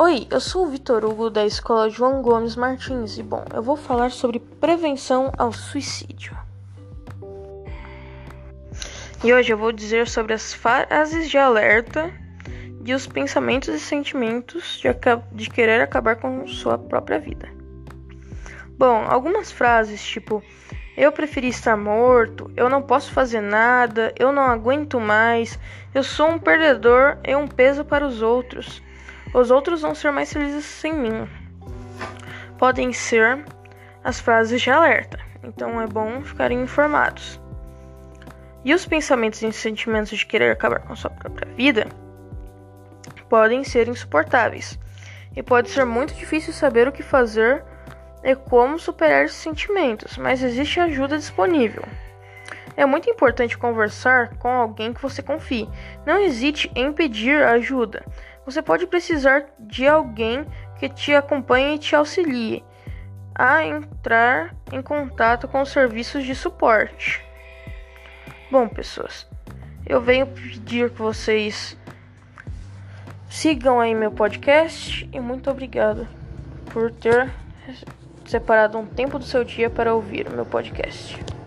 Oi, eu sou o Vitor Hugo da Escola João Gomes Martins e bom, eu vou falar sobre prevenção ao suicídio. E hoje eu vou dizer sobre as frases de alerta e os pensamentos e sentimentos de, de querer acabar com sua própria vida. Bom, algumas frases tipo eu preferi estar morto, eu não posso fazer nada, eu não aguento mais, eu sou um perdedor e um peso para os outros. Os outros vão ser mais felizes sem mim. Podem ser as frases de alerta, então é bom ficarem informados. E os pensamentos e sentimentos de querer acabar com sua própria vida podem ser insuportáveis, e pode ser muito difícil saber o que fazer e como superar esses sentimentos, mas existe ajuda disponível. É muito importante conversar com alguém que você confie. Não hesite em pedir ajuda. Você pode precisar de alguém que te acompanhe e te auxilie a entrar em contato com os serviços de suporte. Bom, pessoas, eu venho pedir que vocês sigam aí meu podcast e muito obrigado por ter separado um tempo do seu dia para ouvir o meu podcast.